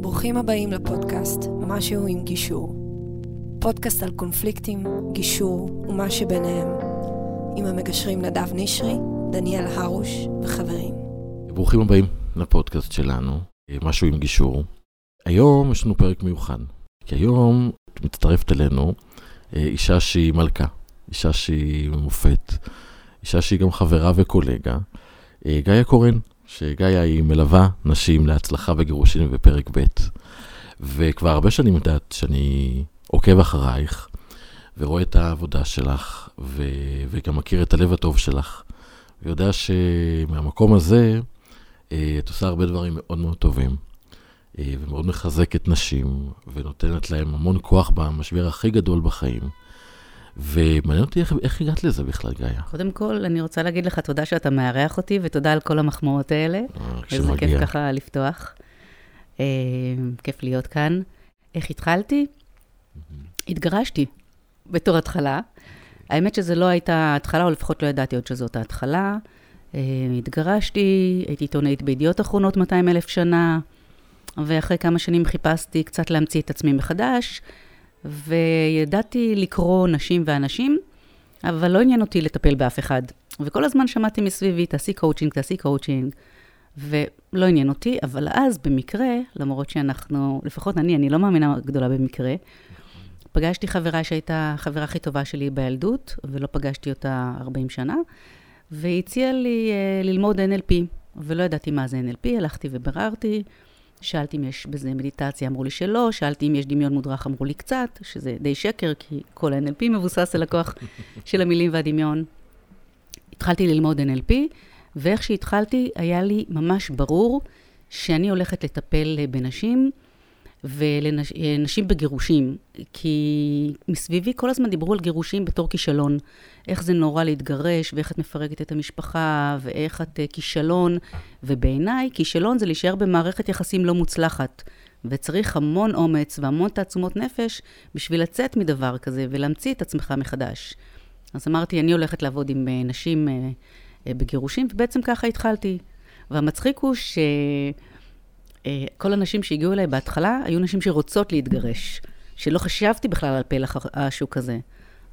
ברוכים הבאים לפודקאסט משהו עם גישור. פודקאסט על קונפליקטים, גישור ומה שביניהם. עם המגשרים נדב נשרי, דניאל הרוש וחברים. ברוכים הבאים לפודקאסט שלנו, משהו עם גישור. היום יש לנו פרק מיוחד, כי היום מצטרפת אלינו אה, אישה שהיא מלכה, אישה שהיא מופת, אישה שהיא גם חברה וקולגה, אה, גאיה קורן, שגאיה היא מלווה נשים להצלחה בגירושים בפרק ב', וכבר הרבה שנים יודעת שאני עוקב אחרייך, ורואה את העבודה שלך, ו... וגם מכיר את הלב הטוב שלך, ויודע שמהמקום הזה אה, את עושה הרבה דברים מאוד מאוד טובים. ומאוד מחזקת נשים, ונותנת להם המון כוח במשבר הכי גדול בחיים. ומעניין אותי איך, איך הגעת לזה בכלל, גיא. קודם כל, אני רוצה להגיד לך תודה שאתה מארח אותי, ותודה על כל המחמאות האלה. אה, איזה כיף ככה לפתוח. אה, כיף להיות כאן. איך התחלתי? התגרשתי בתור התחלה. האמת שזו לא הייתה התחלה, או לפחות לא ידעתי עוד שזאת ההתחלה. אה, התגרשתי, הייתי עיתונאית בידיעות אחרונות 200 אלף שנה, ואחרי כמה שנים חיפשתי קצת להמציא את עצמי מחדש. וידעתי לקרוא נשים ואנשים, אבל לא עניין אותי לטפל באף אחד. וכל הזמן שמעתי מסביבי, תעשי קואוצ'ינג, תעשי קואוצ'ינג, ולא עניין אותי, אבל אז במקרה, למרות שאנחנו, לפחות אני, אני לא מאמינה גדולה במקרה, פגשתי חברה שהייתה החברה הכי טובה שלי בילדות, ולא פגשתי אותה 40 שנה, והיא הציעה לי uh, ללמוד NLP, ולא ידעתי מה זה NLP, הלכתי וביררתי. שאלתי אם יש בזה מדיטציה, אמרו לי שלא, שאלתי אם יש דמיון מודרך, אמרו לי קצת, שזה די שקר, כי כל ה-NLP מבוסס על הכוח של המילים והדמיון. התחלתי ללמוד NLP, ואיך שהתחלתי, היה לי ממש ברור שאני הולכת לטפל בנשים, ולנשים בגירושים, כי מסביבי כל הזמן דיברו על גירושים בתור כישלון. איך זה נורא להתגרש, ואיך את מפרקת את המשפחה, ואיך את uh, כישלון. ובעיניי, כישלון זה להישאר במערכת יחסים לא מוצלחת. וצריך המון אומץ והמון תעצומות נפש בשביל לצאת מדבר כזה ולהמציא את עצמך מחדש. אז אמרתי, אני הולכת לעבוד עם uh, נשים uh, uh, בגירושים, ובעצם ככה התחלתי. והמצחיק הוא ש... אה, כל הנשים שהגיעו אליי בהתחלה, היו נשים שרוצות להתגרש, שלא חשבתי בכלל על פלח השוק הזה.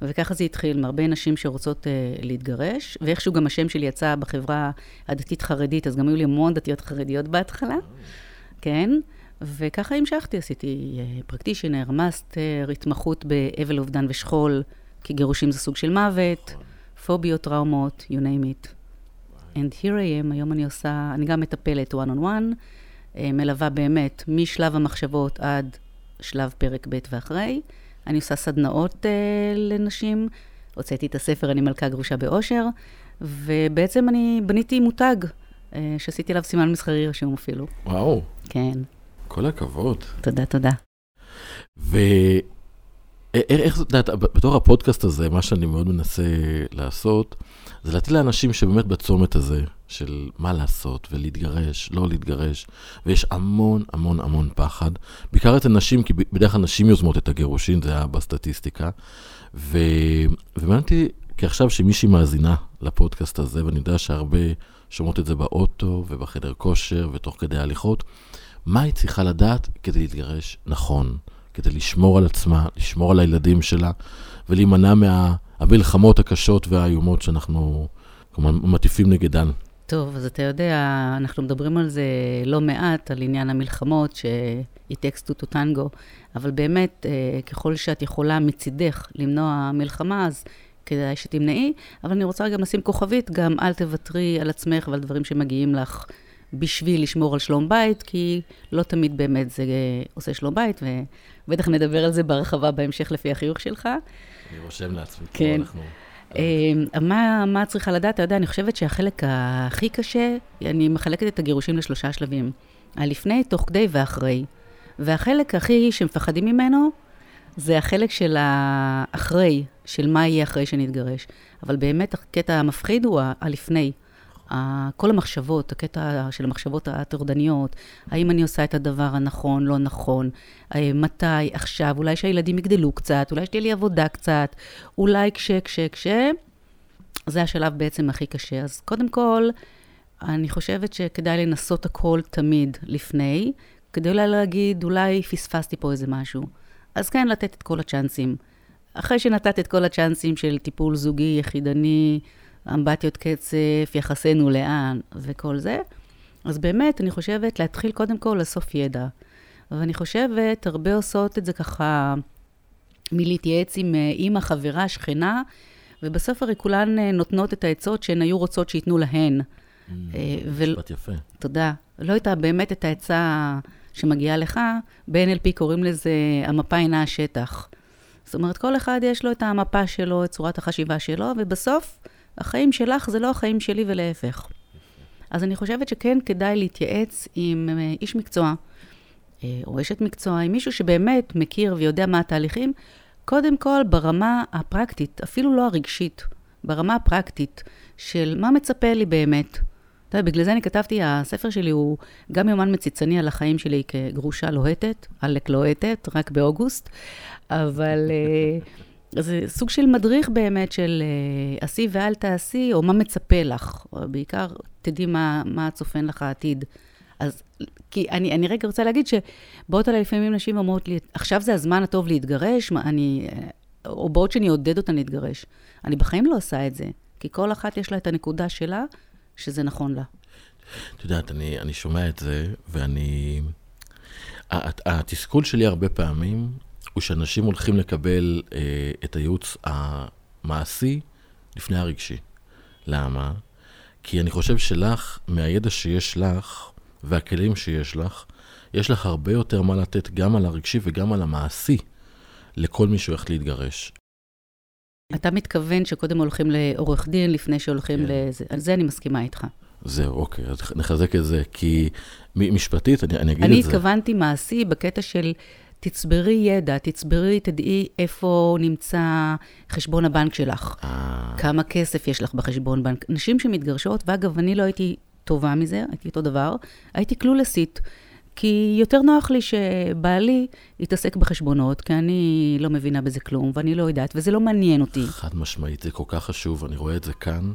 וככה זה התחיל, מהרבה נשים שרוצות uh, להתגרש, ואיכשהו גם השם שלי יצא בחברה הדתית-חרדית, אז גם היו לי המון דתיות חרדיות בהתחלה, כן? וככה המשכתי, עשיתי uh, practitioner, master, התמחות באבל אובדן ושכול, כי גירושים זה סוג של מוות, פוביות, טראומות, you name it. And here I am, היום אני עושה, אני גם מטפלת one on one. אה, מלווה באמת משלב המחשבות עד שלב פרק ב' ואחרי. אני עושה סדנאות uh, לנשים, הוצאתי את הספר אני מלכה גרושה באושר, ובעצם אני בניתי מותג uh, שעשיתי עליו סימן מסחרי רשום אפילו. וואו. כן. כל הכבוד. תודה, תודה. ואיך זאת יודעת, בתור הפודקאסט הזה, מה שאני מאוד מנסה לעשות, זה לתת לאנשים שבאמת בצומת הזה, של מה לעשות ולהתגרש, לא להתגרש, ויש המון המון המון פחד, בעיקר אצל נשים, כי בדרך כלל נשים יוזמות את הגירושין, זה היה בסטטיסטיקה, ו... ומעניין כי עכשיו שמישהי מאזינה לפודקאסט הזה, ואני יודע שהרבה שומעות את זה באוטו ובחדר כושר ותוך כדי הליכות, מה היא צריכה לדעת כדי להתגרש נכון, כדי לשמור על עצמה, לשמור על הילדים שלה, ולהימנע מהמלחמות הקשות והאיומות שאנחנו כלומר מטיפים נגדן. טוב, אז אתה יודע, אנחנו מדברים על זה לא מעט, על עניין המלחמות, ש-it takes two to tango, אבל באמת, אה, ככל שאת יכולה מצידך למנוע מלחמה, אז כדאי שתמנעי, אבל אני רוצה גם לשים כוכבית, גם אל תוותרי על עצמך ועל דברים שמגיעים לך בשביל לשמור על שלום בית, כי לא תמיד באמת זה עושה שלום בית, ובטח נדבר על זה בהרחבה בהמשך לפי החיוך שלך. אני רושם לעצמי, כן. אנחנו... אה, מה, מה צריכה לדעת? אתה יודע, אני חושבת שהחלק הכי קשה, אני מחלקת את הגירושים לשלושה שלבים. הלפני, תוך כדי ואחרי. והחלק הכי שמפחדים ממנו, זה החלק של האחרי, של מה יהיה אחרי שנתגרש. אבל באמת הקטע המפחיד הוא הלפני. כל המחשבות, הקטע של המחשבות הטורדניות, האם אני עושה את הדבר הנכון, לא נכון, אה, מתי, עכשיו, אולי שהילדים יגדלו קצת, אולי שתהיה לי עבודה קצת, אולי כש, כש, כש, זה השלב בעצם הכי קשה. אז קודם כל, אני חושבת שכדאי לנסות הכל תמיד לפני, כדי אולי להגיד, אולי פספסתי פה איזה משהו. אז כן, לתת את כל הצ'אנסים. אחרי שנתת את כל הצ'אנסים של טיפול זוגי, יחידני, אמבטיות קצף, יחסינו לאן וכל זה, אז באמת, אני חושבת להתחיל קודם כל לאסוף ידע. ואני חושבת, הרבה עושות את זה ככה מלהתייעץ עם אימא, חברה, שכנה, ובסוף הרי כולן אה, נותנות את העצות שהן היו רוצות שייתנו להן. Mm, ו... משפט יפה. תודה. לא הייתה באמת את העצה שמגיעה לך, ב-NLP קוראים לזה, המפה אינה השטח. זאת אומרת, כל אחד יש לו את המפה שלו, את צורת החשיבה שלו, ובסוף, החיים שלך זה לא החיים שלי ולהפך. אז אני חושבת שכן כדאי להתייעץ עם אה, איש מקצוע, אה, או אשת מקצוע, עם מישהו שבאמת מכיר ויודע מה התהליכים, קודם כל ברמה הפרקטית, אפילו לא הרגשית, ברמה הפרקטית של מה מצפה לי באמת. אתה יודע, בגלל זה אני כתבתי, הספר שלי הוא גם יומן מציצני על החיים שלי כגרושה לוהטת, עלק לוהטת, רק באוגוסט, אבל אה, זה סוג של מדריך באמת של אה, עשי ואל תעשי, או מה מצפה לך. בעיקר תדעי מה, מה צופן לך העתיד. אז, כי אני, אני רגע רוצה להגיד שבאות עליי לפעמים נשים אומרות לי, עכשיו זה הזמן הטוב להתגרש, מה, אני, אה, או בעוד שאני אעודד אותן להתגרש. אני בחיים לא עושה את זה, כי כל אחת יש לה את הנקודה שלה, שזה נכון לה. את יודעת, אני, אני שומע את זה, ואני... התסכול שלי הרבה פעמים הוא שאנשים הולכים לקבל אה, את הייעוץ המעשי לפני הרגשי. למה? כי אני חושב שלך, מהידע שיש לך והכלים שיש לך, יש לך הרבה יותר מה לתת גם על הרגשי וגם על המעשי לכל מי שהולך להתגרש. אתה מתכוון שקודם הולכים לעורך דין לפני שהולכים כן. לזה, על זה אני מסכימה איתך. זהו, אוקיי, אז נחזק את זה, כי משפטית, אני, אני אגיד אני את זה. אני התכוונתי מעשי בקטע של תצברי ידע, תצברי, תדעי איפה נמצא חשבון הבנק שלך, אה. כמה כסף יש לך בחשבון בנק. נשים שמתגרשות, ואגב, אני לא הייתי טובה מזה, הייתי אותו דבר, הייתי קלולסית. כי יותר נוח לי שבעלי יתעסק בחשבונות, כי אני לא מבינה בזה כלום, ואני לא יודעת, וזה לא מעניין אותי. חד משמעית, זה כל כך חשוב, אני רואה את זה כאן,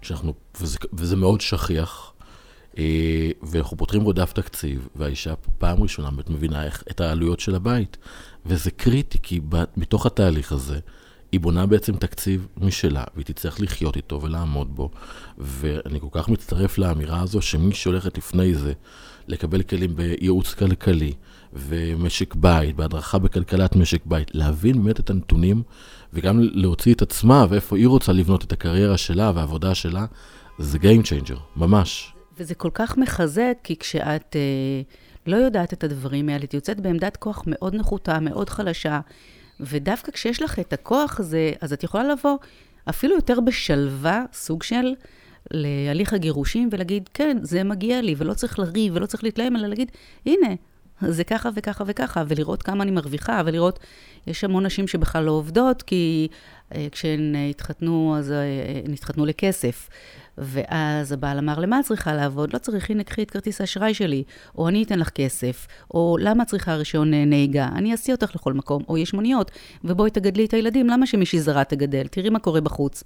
כשאנחנו, וזה, וזה מאוד שכיח, ואנחנו פותחים בו דף תקציב, והאישה פעם ראשונה באמת מבינה איך, את העלויות של הבית, וזה קריטי, כי מתוך התהליך הזה, היא בונה בעצם תקציב משלה, והיא תצטרך לחיות איתו ולעמוד בו. ואני כל כך מצטרף לאמירה הזו, שמי שהולכת לפני זה לקבל כלים בייעוץ כלכלי ומשק בית, בהדרכה בכלכלת משק בית, להבין באמת את הנתונים וגם להוציא את עצמה ואיפה היא רוצה לבנות את הקריירה שלה והעבודה שלה, זה Game Changer, ממש. וזה כל כך מחזק, כי כשאת אה, לא יודעת את הדברים האלה, את יוצאת בעמדת כוח מאוד נחותה, מאוד חלשה, ודווקא כשיש לך את הכוח הזה, אז את יכולה לבוא אפילו יותר בשלווה, סוג של להליך הגירושים, ולהגיד, כן, זה מגיע לי, ולא צריך לריב, ולא צריך להתלהם, אלא להגיד, הנה, זה ככה וככה וככה, ולראות כמה אני מרוויחה, ולראות, יש המון נשים שבכלל לא עובדות, כי אה, כשהן התחתנו, אז אה, הן התחתנו לכסף. ואז הבעל אמר, למה את צריכה לעבוד? לא צריך, הנה, קחי את כרטיס האשראי שלי, או אני אתן לך כסף, או למה את צריכה רישיון אה, נהיגה? אני אסיע אותך לכל מקום, או יש מוניות, ובואי תגדלי את הילדים, למה שמישהי זרה תגדל? תראי מה קורה בחוץ.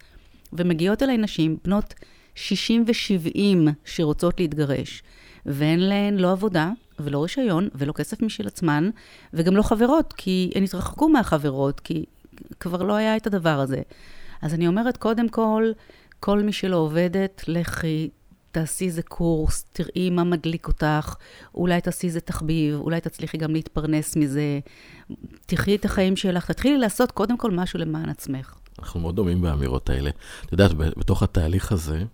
ומגיעות אליי נשים, בנות 60 ו-70 שרוצות להתגרש, ואין להן לא עבודה, ולא רישיון, ולא כסף משל עצמן, וגם לא חברות, כי הן התרחקו מהחברות, כי כבר לא היה את הדבר הזה. אז אני אומרת, קודם כל, כל מי שלא עובדת, לכי, תעשי איזה קורס, תראי מה מדליק אותך, אולי תעשי איזה תחביב, אולי תצליחי גם להתפרנס מזה. תחי את החיים שלך, תתחילי לעשות קודם כל משהו למען עצמך. אנחנו מאוד דומים באמירות האלה. את יודעת, בתוך התהליך הזה,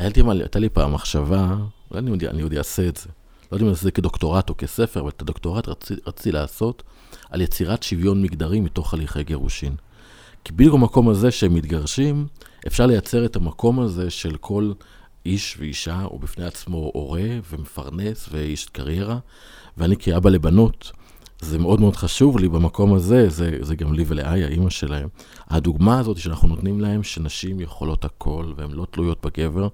הייתה לי פעם מחשבה, אולי אני, אני עוד אעשה את זה. לא יודע אם זה כדוקטורט או כספר, אבל את הדוקטורט רציתי רצי לעשות על יצירת שוויון מגדרי מתוך הליכי גירושין. כי בדיוק במקום הזה שהם מתגרשים, אפשר לייצר את המקום הזה של כל איש ואישה, הוא בפני עצמו הורה ומפרנס ואיש קריירה, ואני כאבא לבנות, זה מאוד מאוד חשוב לי במקום הזה, זה, זה גם לי ולאיה, אימא שלהם. הדוגמה הזאת שאנחנו נותנים להם, שנשים יכולות הכל והן לא תלויות בגבר,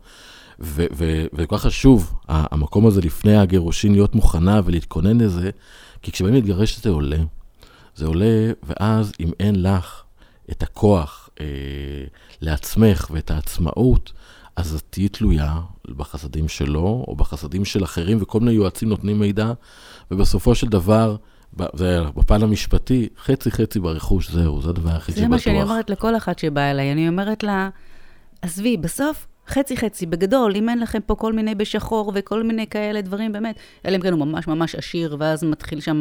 וכל כך חשוב, המקום הזה לפני הגירושין להיות מוכנה ולהתכונן לזה, כי כשבאים להתגרש זה עולה. זה עולה, ואז אם אין לך את הכוח אה, לעצמך ואת העצמאות, אז את תהיי תלויה בחסדים שלו, או בחסדים של אחרים, וכל מיני יועצים נותנים מידע, ובסופו של דבר, זה בפן המשפטי, חצי חצי ברכוש, זהו, זה הדבר הכי שבטוח. זה מה שאני אומרת לכל אחת שבאה אליי, אני אומרת לה, עזבי, בסוף חצי חצי, בגדול, אם אין לכם פה כל מיני בשחור וכל מיני כאלה דברים, באמת, אלא אם כן הוא ממש ממש עשיר, ואז מתחיל שם,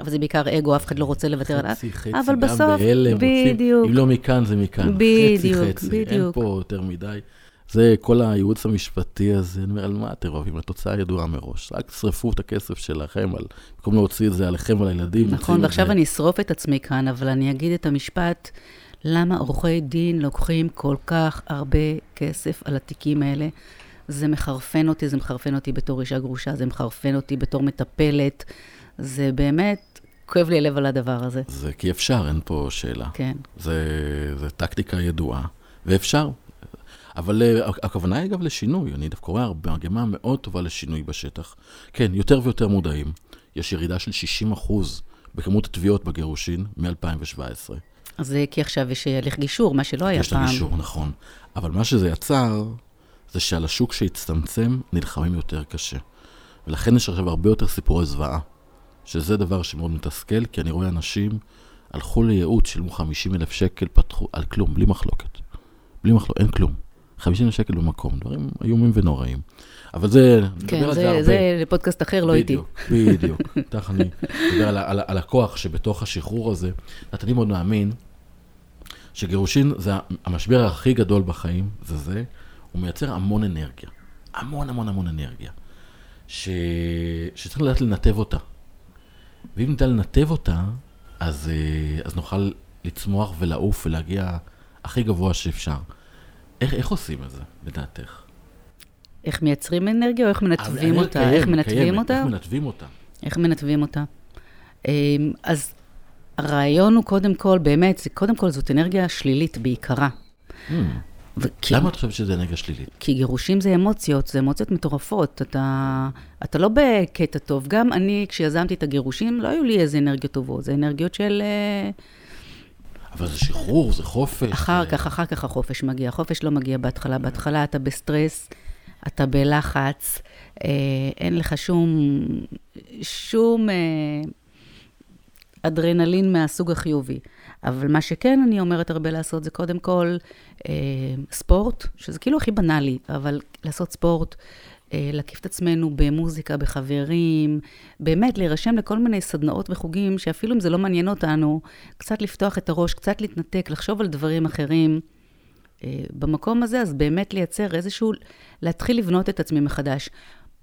אבל זה בעיקר אגו, אף אחד לא רוצה לוותר עליו. חצי חצי, אבל גם בסוף, בהלם, בדיוק. רוצים, אם לא מכאן זה מכאן. בדיוק, חצי חצי, אין בדיוק. פה יותר מדי. זה כל הייעוץ המשפטי הזה, אני אומר, על מה אתם רבים? התוצאה ידועה מראש. רק תשרפו את הכסף שלכם, על, במקום להוציא את זה עליכם ועל הילדים. נכון, ועכשיו זה. אני אשרוף את עצמי כאן, אבל אני אגיד את המשפט, למה עורכי דין לוקחים כל כך הרבה כסף על התיקים האלה? זה מחרפן אותי, זה מחרפן אותי בתור אישה גרושה, זה מחרפן אותי בתור מטפלת. זה באמת, כואב לי הלב על הדבר הזה. זה כי אפשר, אין פה שאלה. כן. זה, זה טקטיקה ידועה, ואפשר. אבל אה, הכוונה היא אגב לשינוי, אני דווקא רואה הרבה, מגמה מאוד טובה לשינוי בשטח. כן, יותר ויותר מודעים. יש ירידה של 60 אחוז בכמות התביעות בגירושין מ-2017. אז זה כי עכשיו יש הליך גישור, מה שלא היה יש פעם. הגישור, נכון. אבל מה שזה יצר, זה שעל השוק שהצטמצם, נלחמים יותר קשה. ולכן יש עכשיו הרבה יותר סיפורי זוועה. שזה דבר שמאוד מתסכל, כי אני רואה אנשים הלכו לייעוץ, שילמו 50 אלף שקל, פתחו, על כלום, בלי מחלוקת. בלי מחלוקת, אין כלום. 50 אלף שקל במקום, דברים איומים ונוראים. אבל זה, נדבר כן, על זה זה, הרבה. זה לפודקאסט אחר, לא איתי. בדיוק, בדיוק. איתך אני מדבר על, על, על הכוח שבתוך השחרור הזה. את אני מאוד מאמין שגירושין זה המשבר הכי גדול בחיים, זה זה, הוא מייצר המון אנרגיה. המון המון המון אנרגיה. ש... שצריך לדעת לנתב אותה. ואם נדע לנתב אותה, אז, אה, אז נוכל לצמוח ולעוף ולהגיע הכי גבוה שאפשר. איך, איך עושים את זה, לדעתך? איך מייצרים אנרגיה או איך מנתבים האנרגיה אותה? קיימת, איך מנתבים קיימת, אותה? איך מנתבים אותה? איך מנתבים אותה? אמ, אז הרעיון הוא קודם כל, באמת, זה, קודם כל זאת אנרגיה שלילית בעיקרה. Hmm. וכי, למה את חושבת שזה אנרגיה שלילית? כי גירושים זה אמוציות, זה אמוציות מטורפות. אתה, אתה לא בקטע טוב. גם אני, כשיזמתי את הגירושים, לא היו לי איזה אנרגיות טובות. זה אנרגיות של... אה, אבל זה שחרור, זה חופש. אחר זה... כך, אחר כך החופש מגיע. החופש לא מגיע בהתחלה. בהתחלה אתה בסטרס, אתה בלחץ, אה, אין לך שום, שום אה, אדרנלין מהסוג החיובי. אבל מה שכן אני אומרת הרבה לעשות זה קודם כל אה, ספורט, שזה כאילו הכי בנאלי, אבל לעשות ספורט, להקיף את עצמנו במוזיקה, בחברים, באמת להירשם לכל מיני סדנאות וחוגים, שאפילו אם זה לא מעניין אותנו, קצת לפתוח את הראש, קצת להתנתק, לחשוב על דברים אחרים. אה, במקום הזה, אז באמת לייצר איזשהו, להתחיל לבנות את עצמי מחדש.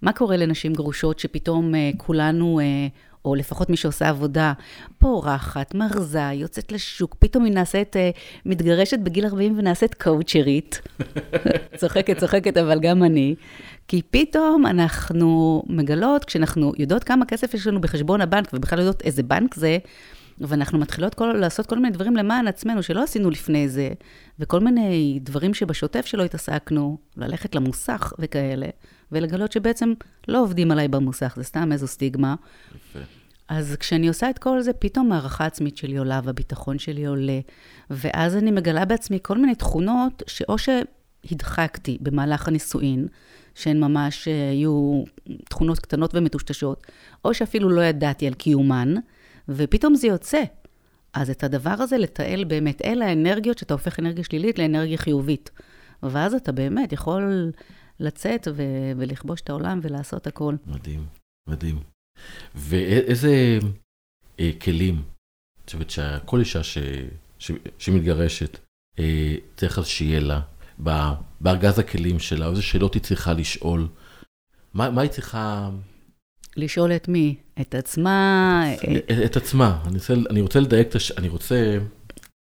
מה קורה לנשים גרושות שפתאום אה, כולנו, אה, או לפחות מי שעושה עבודה, פורחת, מרזה, יוצאת לשוק, פתאום היא נעשית, אה, מתגרשת בגיל 40 ונעשית קואוצ'רית. צוחקת, צוחקת, אבל גם אני. כי פתאום אנחנו מגלות, כשאנחנו יודעות כמה כסף יש לנו בחשבון הבנק, ובכלל יודעות איזה בנק זה, ואנחנו מתחילות כל, לעשות כל מיני דברים למען עצמנו שלא עשינו לפני זה, וכל מיני דברים שבשוטף שלא התעסקנו, ללכת למוסך וכאלה, ולגלות שבעצם לא עובדים עליי במוסך, זה סתם איזו סטיגמה. אז כשאני עושה את כל זה, פתאום הערכה העצמית שלי עולה והביטחון שלי עולה. ואז אני מגלה בעצמי כל מיני תכונות שאו שהדחקתי במהלך הנישואין, שהן ממש אה, היו תכונות קטנות ומטושטשות, או שאפילו לא ידעתי על קיומן, ופתאום זה יוצא. אז את הדבר הזה לתעל באמת, אלה האנרגיות שאתה הופך אנרגיה שלילית לאנרגיה חיובית. ואז אתה באמת יכול לצאת ו- ולכבוש את העולם ולעשות הכל. מדהים, מדהים. ואיזה אה, כלים, את חושבת שכל אישה ש, ש, שמתגרשת, אה, צריך אז שיהיה לה, בארגז הכלים שלה, איזה שאלות היא צריכה לשאול? מה, מה היא צריכה... לשאול את מי? את עצמה? אה, את, את עצמה. אני רוצה, אני רוצה לדייק את הש... אני רוצה...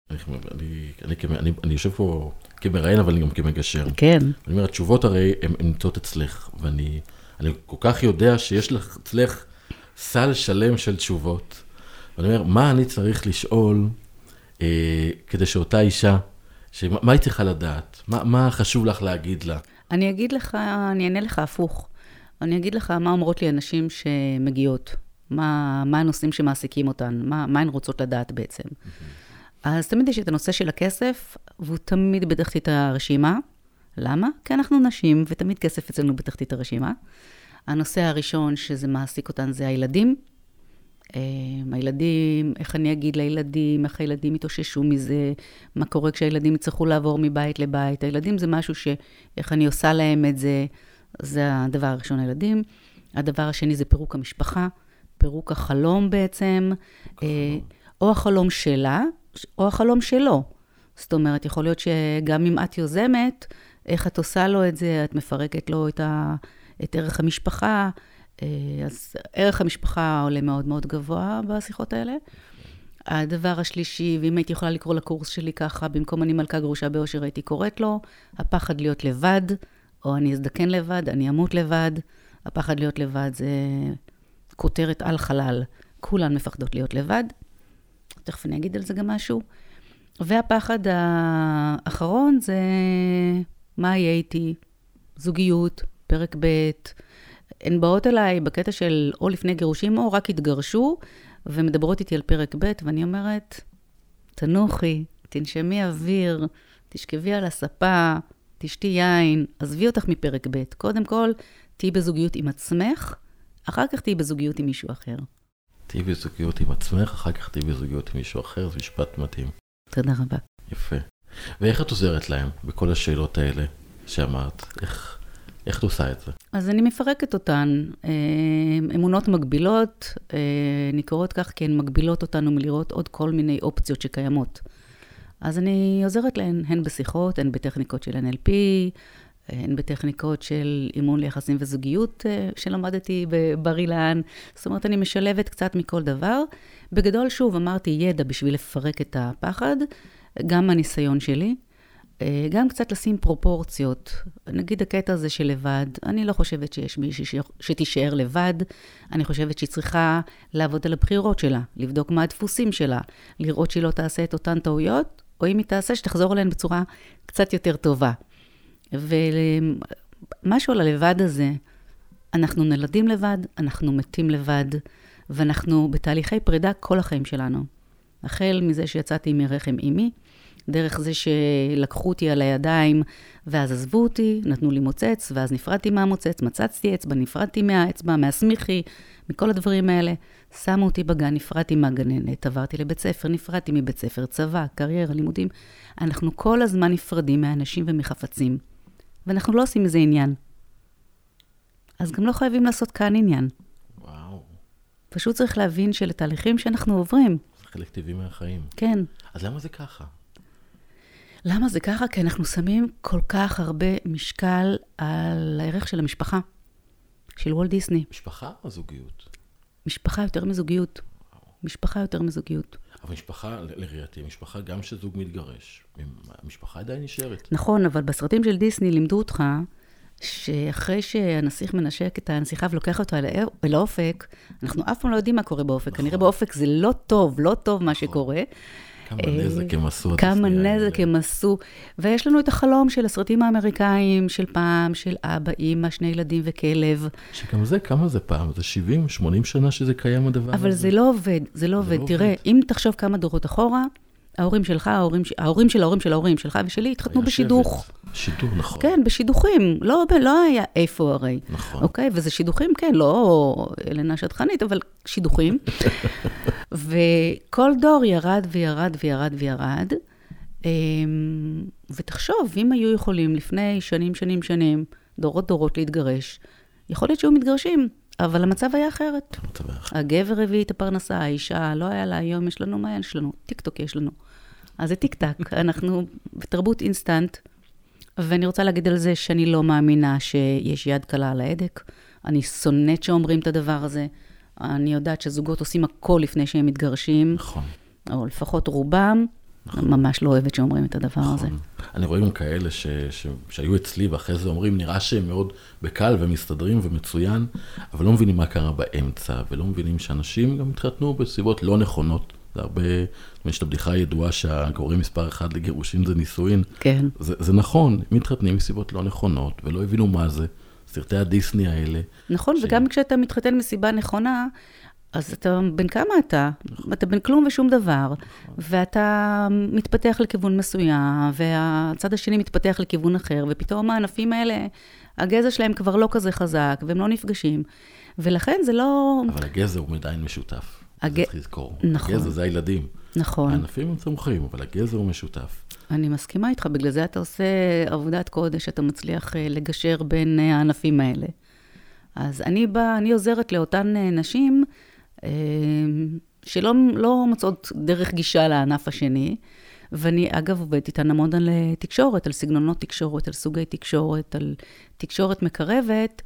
אני, אני, אני, אני, אני יושב פה כמראיין, אבל אני גם כמגשר. כן. אני אומר, התשובות הרי הן הן נמצאות אצלך, ואני אני כל כך יודע שיש לך אצלך סל שלם של תשובות. ואני אומר, מה אני צריך לשאול אה, כדי שאותה אישה, שמה, מה היא צריכה לדעת? מה, מה חשוב לך להגיד לה? אני אגיד לך, אני אענה לך הפוך. אני אגיד לך מה אומרות לי הנשים שמגיעות, מה, מה הנושאים שמעסיקים אותן, מה, מה הן רוצות לדעת בעצם. אז תמיד יש את הנושא של הכסף, והוא תמיד את הרשימה, למה? כי אנחנו נשים, ותמיד כסף אצלנו בתחתית הרשימה. הנושא הראשון שזה מעסיק אותן זה הילדים. אה, הילדים, איך אני אגיד לילדים, איך הילדים יתאוששו מזה, מה קורה כשהילדים יצטרכו לעבור מבית לבית. הילדים זה משהו ש... איך אני עושה להם את זה, זה הדבר הראשון, הילדים. הדבר השני זה פירוק המשפחה, פירוק החלום בעצם, אה, או החלום שלה, או החלום שלו. זאת אומרת, יכול להיות שגם אם את יוזמת, איך את עושה לו את זה, את מפרקת לו את, ה, את ערך המשפחה. אה, אז ערך המשפחה עולה מאוד מאוד גבוה בשיחות האלה. הדבר השלישי, ואם הייתי יכולה לקרוא לקורס שלי ככה, במקום אני מלכה גרושה באושר, הייתי קוראת לו, הפחד להיות לבד, או אני אזדקן לבד, אני אמות לבד. הפחד להיות לבד זה כותרת על חלל. כולן מפחדות להיות לבד. תכף אני אגיד על זה גם משהו. והפחד האחרון זה מה יהיה איתי, זוגיות, פרק ב', הן באות אליי בקטע של או לפני גירושים או רק התגרשו, ומדברות איתי על פרק ב', ואני אומרת, תנוחי, תנשמי אוויר, תשכבי על הספה, תשתי יין, עזבי אותך מפרק ב'. קודם כל, תהיי בזוגיות עם עצמך, אחר כך תהיי בזוגיות עם מישהו אחר. תהיי בזוגיות עם עצמך, אחר כך תהיי בזוגיות עם מישהו אחר, זה משפט מתאים. תודה רבה. יפה. ואיך את עוזרת להם בכל השאלות האלה שאמרת? איך, איך את עושה את זה? אז אני מפרקת אותן. אה, אמונות מגבילות, אה, נקראות כך כי הן מגבילות אותנו מלראות עוד כל מיני אופציות שקיימות. אז אני עוזרת להן, הן בשיחות, הן בטכניקות של NLP, הן בטכניקות של אימון ליחסים וזוגיות אה, שלמדתי בבר אילן. זאת אומרת, אני משלבת קצת מכל דבר. בגדול, שוב, אמרתי ידע בשביל לפרק את הפחד, גם הניסיון שלי, גם קצת לשים פרופורציות. נגיד הקטע הזה של לבד, אני לא חושבת שיש מישהי שתישאר לבד, אני חושבת שהיא צריכה לעבוד על הבחירות שלה, לבדוק מה הדפוסים שלה, לראות שהיא לא תעשה את אותן טעויות, או אם היא תעשה, שתחזור אליהן בצורה קצת יותר טובה. ומשהו על הלבד הזה, אנחנו נולדים לבד, אנחנו מתים לבד, ואנחנו בתהליכי פרידה כל החיים שלנו. החל מזה שיצאתי מרחם אימי, דרך זה שלקחו אותי על הידיים, ואז עזבו אותי, נתנו לי מוצץ, ואז נפרדתי מהמוצץ, מצצתי אצבע, נפרדתי מהאצבע, מהסמיכי, מכל הדברים האלה. שמו אותי בגן, נפרדתי מהגננת, עברתי לבית ספר, נפרדתי מבית ספר, צבא, קריירה, לימודים. אנחנו כל הזמן נפרדים מאנשים ומחפצים. ואנחנו לא עושים מזה עניין. אז גם לא חייבים לעשות כאן עניין. וואו. פשוט צריך להבין שלתהליכים שאנחנו עוברים. זה חלק טבעי מהחיים. כן. אז למה זה ככה? למה זה ככה? כי אנחנו שמים כל כך הרבה משקל על הערך של המשפחה, של וולט דיסני. משפחה או זוגיות? משפחה יותר מזוגיות. משפחה יותר מזוגיות. אבל משפחה, לראייתי, משפחה גם שזוג מתגרש, המשפחה עדיין נשארת. נכון, אבל בסרטים של דיסני לימדו אותך שאחרי שהנסיך מנשק את הנסיכה ולוקח אותו אל האופק, אנחנו אף פעם לא יודעים מה קורה באופק. נכון. כנראה באופק זה לא טוב, לא טוב מה נכון. שקורה. כמה נזק הם עשו. כמה נזק הם עשו. ויש לנו את החלום של הסרטים האמריקאים של פעם, של אבא, אימא, שני ילדים וכלב. שגם זה, כמה זה פעם? זה 70, 80 שנה שזה קיים הדבר אבל הזה? אבל זה לא עובד, זה לא עובד. לא תראה, עובד. אם תחשוב כמה דורות אחורה, ההורים שלך, ההורים, ההורים של ההורים של ההורים שלך ושלי התחתנו בשידוך. שבט. שידוך, נכון. כן, בשידוכים. לא, לא היה איפה הרי. נכון. אוקיי? וזה שידוכים, כן, לא אלנה שטחנית, אבל שידוכים. וכל דור ירד וירד וירד וירד. אמ, ותחשוב, אם היו יכולים לפני שנים, שנים, שנים, דורות דורות להתגרש, יכול להיות שהיו מתגרשים, אבל המצב היה אחרת. הגבר הביא את הפרנסה, האישה, לא היה לה, היום יש לנו, מה יש לנו? טיק טוק יש לנו. אז זה טיק טק, אנחנו בתרבות אינסטנט, ואני רוצה להגיד על זה שאני לא מאמינה שיש יד קלה על ההדק. אני שונאת שאומרים את הדבר הזה. אני יודעת שזוגות עושים הכל לפני שהם מתגרשים. נכון. או לפחות רובם. נכון. ממש לא אוהבת שאומרים את הדבר נכון. הזה. אני רואה גם כאלה ש, ש, שהיו אצלי ואחרי זה אומרים, נראה שהם מאוד בקל ומסתדרים ומצוין, אבל לא מבינים מה קרה באמצע, ולא מבינים שאנשים גם התחתנו בסביבות לא נכונות. זה הרבה, יש את הבדיחה הידועה שהגורם מספר אחד לגירושים זה נישואין. כן. זה, זה נכון, מתחתנים מסיבות לא נכונות, ולא הבינו מה זה. סרטי הדיסני האלה. נכון, ש... וגם כשאתה מתחתן מסיבה נכונה, אז אתה, בן כמה אתה? אתה בן כלום ושום דבר, ואתה מתפתח לכיוון מסוים, והצד השני מתפתח לכיוון אחר, ופתאום הענפים האלה, הגזע שלהם כבר לא כזה חזק, והם לא נפגשים. ולכן זה לא... אבל הגזע הוא עדיין משותף. הג- צריך לזכור. נכון. הגזע זה הילדים. נכון. הענפים הם צומחים, אבל הגזע הוא משותף. אני מסכימה איתך, בגלל זה אתה עושה עבודת קודש, אתה מצליח אה, לגשר בין אה, הענפים האלה. אז אני באה, אני עוזרת לאותן אה, נשים שלא לא מוצאות דרך גישה לענף השני, ואני אגב עובדת איתן המון על תקשורת, על סגנונות תקשורת, על סוגי תקשורת, על תקשורת מקרבת,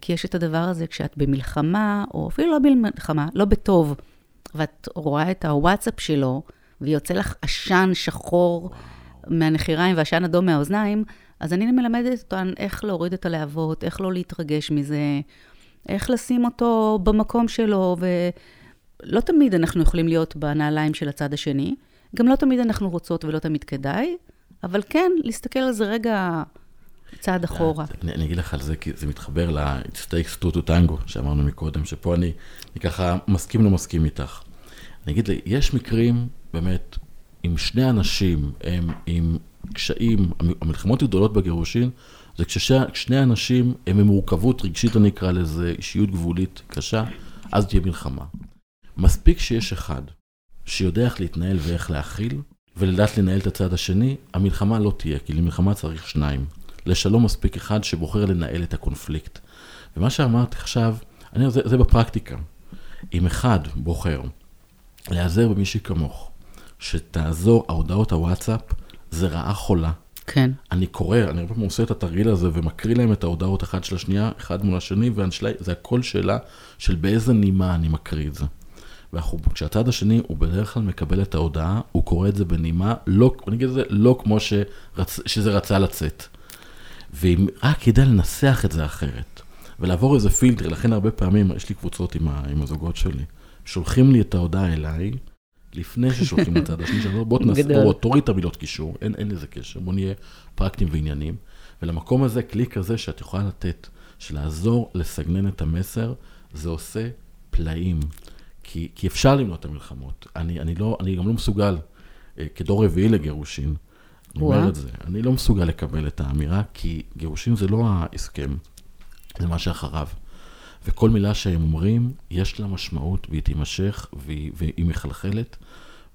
כי יש את הדבר הזה כשאת במלחמה, או אפילו לא במלחמה, לא בטוב, ואת רואה את הוואטסאפ שלו, ויוצא לך עשן שחור מהנחיריים ועשן אדום מהאוזניים, אז אני מלמדת אותן איך להוריד את הלהבות, איך לא להתרגש מזה, איך לשים אותו במקום שלו, ולא תמיד אנחנו יכולים להיות בנעליים של הצד השני, גם לא תמיד אנחנו רוצות ולא תמיד כדאי, אבל כן, להסתכל על זה רגע צעד אחורה. אני, אני אגיד לך על זה, כי זה מתחבר ל-It takes two to tango, שאמרנו מקודם, שפה אני, אני ככה מסכים לא מסכים איתך. אני אגיד, לי, יש מקרים, באמת, אם שני אנשים הם עם קשיים, המלחמות הגדולות בגירושין, זה כששני אנשים הם במורכבות רגשית, אני אקרא לזה, אישיות גבולית קשה, אז תהיה מלחמה. מספיק שיש אחד שיודע איך להתנהל ואיך להכיל, ולדעת לנהל את הצד השני, המלחמה לא תהיה, כי למלחמה צריך שניים. לשלום מספיק אחד שבוחר לנהל את הקונפליקט. ומה שאמרתי עכשיו, אני, זה, זה בפרקטיקה. אם אחד בוחר להיעזר במישהי כמוך, שתעזור, ההודעות הוואטסאפ זה רעה חולה. כן. אני קורא, אני הרבה פעמים עושה את התרגיל הזה ומקריא להם את ההודעות אחת של השנייה, אחד מול השני, וזה הכל שאלה של באיזה נימה אני מקריא את זה. וכשהצד השני, הוא בדרך כלל מקבל את ההודעה, הוא קורא את זה בנימה, לא, אני אגיד את זה, לא כמו שרצ, שזה רצה לצאת. ואם רק כדאי לנסח את זה אחרת, ולעבור איזה פילטר, לכן הרבה פעמים, יש לי קבוצות עם, ה, עם הזוגות שלי, שולחים לי את ההודעה אליי, לפני ששולחים לצד השני, שאני אומר, בוא תנס, בוא, תוריד את המילות קישור, אין, אין לזה קשר, בוא נהיה פרקטיים ועניינים. ולמקום הזה, כלי כזה שאת יכולה לתת, של לעזור לסגנן את המסר, זה עושה פלאים. כי, כי אפשר למנוע את המלחמות. אני, אני, לא, אני גם לא מסוגל, אה, כדור רביעי לגירושין, אני אומר את זה, אני לא מסוגל לקבל את האמירה, כי גירושין זה לא ההסכם, זה מה שאחריו. וכל מילה שהם אומרים, יש לה משמעות והיא תימשך והיא, והיא מחלחלת,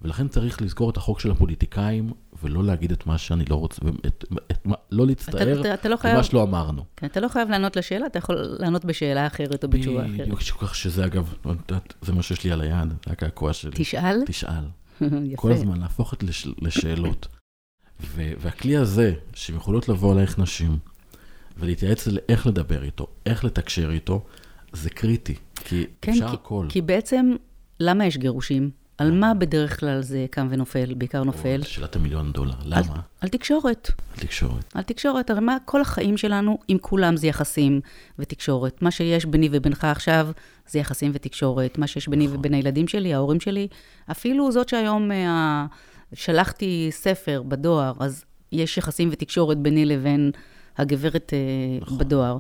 ולכן צריך לזכור את החוק של הפוליטיקאים, ולא להגיד את מה שאני לא רוצה, את, את, את, לא להצטער במה שלא אמרנו. כן, אתה לא חייב לענות לשאלה, אתה יכול לענות בשאלה אחרת או בתשובה אחרת. בדיוק, שכח שזה אגב, לא זה מה שיש לי על היד, זה הקעקוע שלי. תשאל? תשאל. כל הזמן להפוך את לש, לשאלות. והכלי הזה, שהן יכולות לבוא אלייך נשים, ולהתייעץ איך לדבר איתו, איך לתקשר איתו, זה קריטי, כי כן, אפשר כי, הכל. כי בעצם, למה יש גירושים? על מה בדרך כלל זה קם ונופל, בעיקר נופל? שאלת המיליון דולר, למה? על, על תקשורת. על תקשורת. על תקשורת, הרי מה, כל החיים שלנו, עם כולם זה יחסים ותקשורת. מה שיש ביני ובינך עכשיו, זה יחסים ותקשורת. מה שיש ביני נכון. ובין הילדים שלי, ההורים שלי, אפילו זאת שהיום uh, שלחתי ספר בדואר, אז יש יחסים ותקשורת ביני לבין הגברת uh, נכון. בדואר.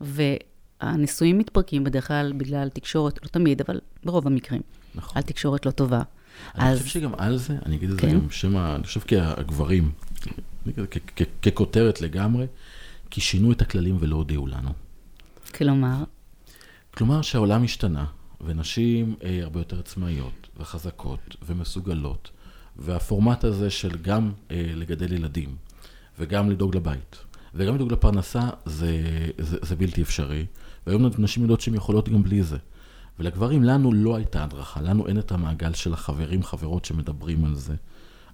והנישואים מתפרקים בדרך כלל בגלל תקשורת, לא תמיד, אבל ברוב המקרים. נכון. על תקשורת לא טובה. אני אז... חושב שגם על זה, אני אגיד את כן? זה גם שם, אני חושב כהגברים, ככותרת לגמרי, כי שינו את הכללים ולא הודיעו לנו. כלומר? כלומר שהעולם השתנה, ונשים אה, הרבה יותר עצמאיות, וחזקות, ומסוגלות, והפורמט הזה של גם אה, לגדל ילדים, וגם לדאוג לבית, וגם לדאוג לפרנסה, זה, זה, זה בלתי אפשרי. והיום נשים יודעות שהן יכולות גם בלי זה. ולגברים, לנו לא הייתה הדרכה, לנו אין את המעגל של החברים, חברות שמדברים על זה.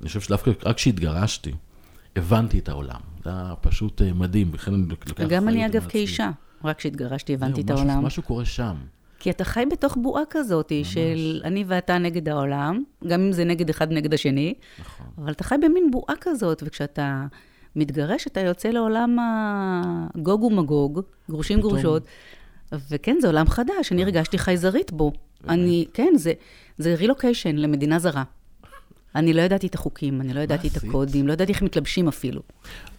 אני חושב שדווקא רק כשהתגרשתי, הבנתי את העולם. זה היה פשוט אה, מדהים, בכלל אני לוקח גם אני, אגב, כאישה, רק כשהתגרשתי הבנתי את משהו, העולם. משהו קורה שם. כי אתה חי בתוך בועה כזאת, ממש. של אני ואתה נגד העולם, גם אם זה נגד אחד נגד השני, נכון. אבל אתה חי במין בועה כזאת, וכשאתה מתגרש, אתה יוצא לעולם הגוג ומגוג, גרושים פתאום. גרושות. וכן, זה עולם חדש, אני הרגשתי חייזרית בו. אני, כן, זה, זה רילוקיישן למדינה זרה. אני לא ידעתי את החוקים, אני לא ידעתי את הקודים, לא ידעתי איך מתלבשים אפילו.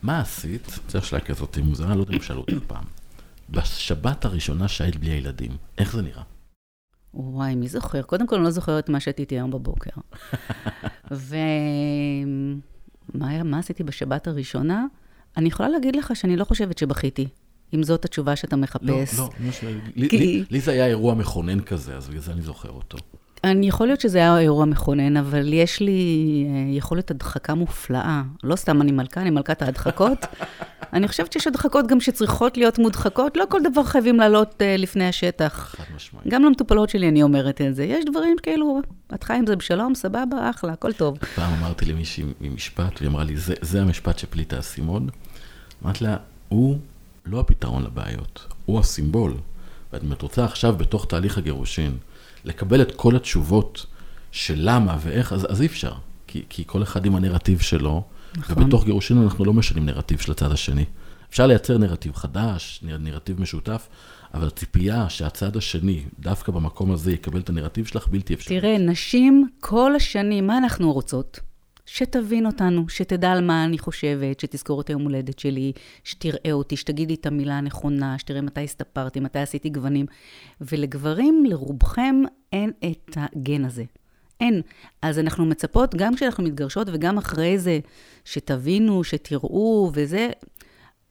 מה עשית? צריך שאלה כזאת מוזרה, לא יודע אם שאלו אותי פעם. בשבת הראשונה שהיית בלי הילדים, איך זה נראה? וואי, מי זוכר? קודם כל, אני לא זוכרת מה שתיתי היום בבוקר. ומה עשיתי בשבת הראשונה? אני יכולה להגיד לך שאני לא חושבת שבכיתי, אם זאת התשובה שאתה מחפש. לא, לא, לי, כי... לי, לי זה היה אירוע מכונן כזה, אז בגלל זה אני זוכר אותו. אני יכול להיות שזה היה אירוע מכונן, אבל יש לי אה, יכולת הדחקה מופלאה. לא סתם אני מלכה, אני מלכת ההדחקות. אני חושבת שיש הדחקות גם שצריכות להיות מודחקות, לא כל דבר חייבים לעלות uh, לפני השטח. חד משמעית. גם למטופלות שלי אני אומרת את זה. יש דברים כאילו, את חיה עם זה בשלום, סבבה, אחלה, הכל טוב. פעם אמרתי למישהי ממשפט, והיא אמרה לי, זה, זה המשפט שפליט האסימון. אמרתי לה, הוא לא הפתרון לבעיות, הוא הסימבול. ואת רוצה עכשיו, בתוך תהליך הגירושין, לקבל את כל התשובות של למה ואיך, אז, אז אי אפשר. כי, כי כל אחד עם הנרטיב שלו, נכון. ובתוך גירושין אנחנו לא משנים נרטיב של הצד השני. אפשר לייצר נרטיב חדש, נרטיב משותף, אבל הציפייה שהצד השני, דווקא במקום הזה, יקבל את הנרטיב שלך, בלתי אפשרית. תראה, נשים כל השנים, מה אנחנו רוצות? שתבין אותנו, שתדע על מה אני חושבת, שתזכור את היום הולדת שלי, שתראה אותי, שתגידי את המילה הנכונה, שתראה מתי הסתפרתי, מתי עשיתי גוונים. ולגברים, לרובכם, אין את הגן הזה. אין. אז אנחנו מצפות, גם כשאנחנו מתגרשות וגם אחרי זה, שתבינו, שתראו וזה.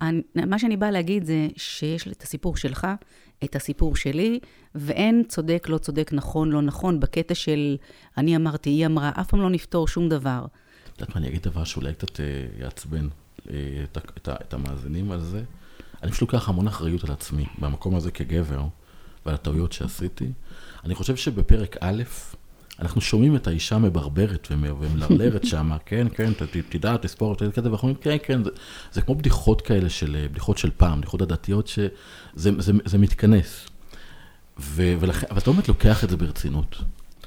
אני, מה שאני באה להגיד זה שיש את הסיפור שלך, את הסיפור שלי, ואין צודק, לא צודק, נכון, לא נכון, בקטע של אני אמרתי, היא אמרה, אף פעם לא נפתור שום דבר. את יודעת מה, אני אגיד דבר שאולי קצת אה, יעצבן אה, את, את, את המאזינים על זה. אני פשוט לוקח המון אחריות על עצמי, במקום הזה כגבר, ועל הטעויות שעשיתי. אני חושב שבפרק א', אנחנו שומעים את האישה מברברת ומלרלרת שם, כן, כן, תדע, תספור, תדע כזה, ואנחנו אומרים, כן, כן, זה, זה כמו בדיחות כאלה של, בדיחות של פעם, בדיחות הדתיות, שזה זה, זה מתכנס. ו, ולכן, אבל אתה באמת לוקח את זה ברצינות.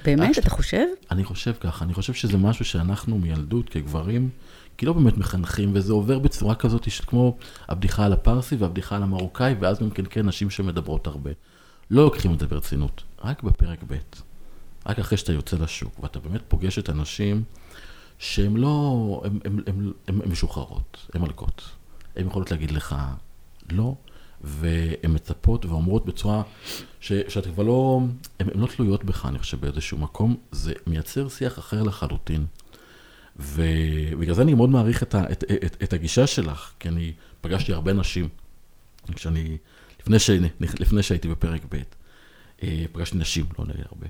באמת, אתה חושב? אני חושב ככה, אני חושב שזה משהו שאנחנו מילדות כגברים, כי לא באמת מחנכים, וזה עובר בצורה כזאת כמו הבדיחה על הפרסי והבדיחה על המרוקאי, ואז גם כן, כן, נשים שמדברות הרבה. לא לוקחים את זה ברצינות, רק בפרק ב'. רק אחרי שאתה יוצא לשוק, ואתה באמת פוגש את הנשים שהן לא, הן משוחררות, הן מלכות. הן יכולות להגיד לך לא, והן מצפות ואומרות בצורה ש, שאתה כבר לא, הן לא תלויות בך, אני חושב, באיזשהו מקום, זה מייצר שיח אחר לחלוטין. ובגלל זה אני מאוד מעריך את, ה, את, את, את הגישה שלך, כי אני פגשתי הרבה נשים, כשאני, לפני, ש, לפני שהייתי בפרק ב', אה, פגשתי נשים, לא נגיד הרבה.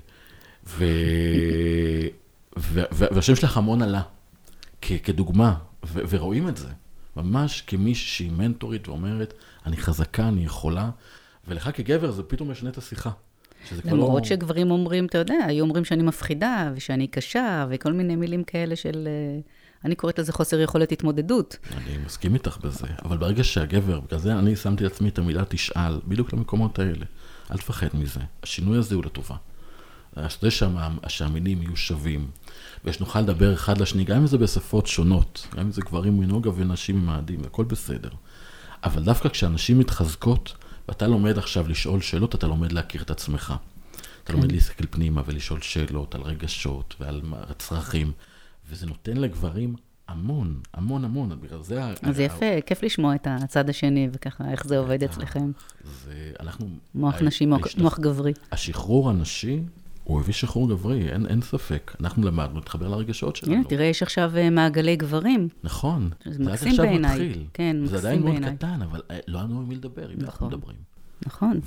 ו... ו... והשם שלך המון עלה, כ... כדוגמה, ו... ורואים את זה, ממש כמישהי שהיא מנטורית ואומרת, אני חזקה, אני יכולה, ולך כגבר זה פתאום משנה את השיחה. למרות לא... שגברים אומרים, אתה יודע, היו אומרים שאני מפחידה, ושאני קשה, וכל מיני מילים כאלה של... אה, אני קוראת לזה חוסר יכולת התמודדות. אני מסכים איתך בזה, אבל ברגע שהגבר, בגלל זה אני שמתי לעצמי את המילה תשאל, בדיוק למקומות האלה. אל תפחד מזה, השינוי הזה הוא לטובה. זה שהמינים יהיו שווים, ושנוכל לדבר אחד לשני, גם אם זה בשפות שונות, גם אם זה גברים מנוגה ונשים ממאדים, הכל בסדר. אבל דווקא כשאנשים מתחזקות, ואתה לומד עכשיו לשאול שאלות, אתה לומד להכיר את עצמך. אתה לומד כן. להסתכל פנימה ולשאול שאלות על רגשות ועל צרכים, וזה נותן לגברים המון, המון המון, בגלל זה... אז יפה, כיף לשמוע את הצד השני וככה, איך זה עובד אצלכם. זה, אנחנו... מוח נשי, מוח גברי. השחרור הנשי הוא הביא שחרור גברי, אין, אין ספק. אנחנו למדנו להתחבר לרגשות שלנו. הנה, תראה, יש עכשיו אה, מעגלי גברים. נכון. זה מקסים בעיניי. כן, מקסים בעיניי. זה עדיין מאוד קטן, אבל אה, לא היה לנו עם מי לדבר, אם אנחנו נכון. מדברים. נכון.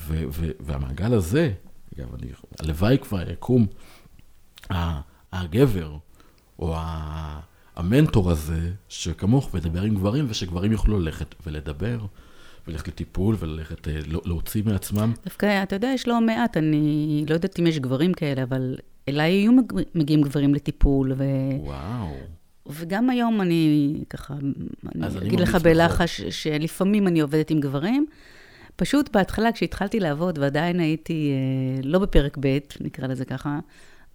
והמעגל הזה, אגב, אני, הלוואי כבר יקום הגבר, או המנטור הזה, שכמוך, וידבר עם גברים, ושגברים יוכלו ללכת ולדבר. וללכת לטיפול וללכת אה, לא, להוציא מעצמם? דווקא, אתה יודע, יש לא מעט, אני לא יודעת אם יש גברים כאלה, אבל אליי היו מגיעים גברים לטיפול. ו... וואו. וגם היום אני ככה, אני אגיד לך בלחש, שלפעמים אני עובדת עם גברים. פשוט בהתחלה, כשהתחלתי לעבוד ועדיין הייתי אה, לא בפרק ב', נקרא לזה ככה,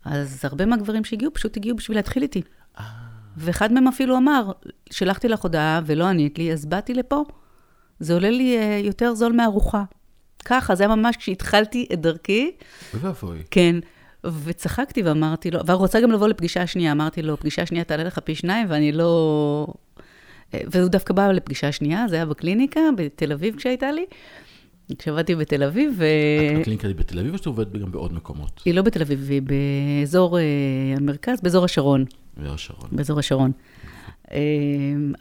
אז הרבה מהגברים שהגיעו פשוט הגיעו בשביל להתחיל איתי. אה. ואחד מהם אפילו אמר, שלחתי לך הודעה ולא ענית לי, אז באתי לפה. זה עולה לי uh, יותר זול מארוחה. ככה, זה היה ממש כשהתחלתי את דרכי. ואבוי. כן. וצחקתי ואמרתי לו, והוא רוצה גם לבוא לפגישה שנייה, אמרתי לו, פגישה שנייה תעלה לך פי שניים, ואני לא... אה, והוא דווקא בא לפגישה שנייה, זה היה בקליניקה, בתל אביב כשהייתה לי, כשעבדתי בתל אביב, ו... את בקליניקה היא בתל אביב או שאת עובדת גם בעוד מקומות? היא לא בתל אביב, היא באזור אה, המרכז, באזור השרון. באר השרון. באזור השרון. אה,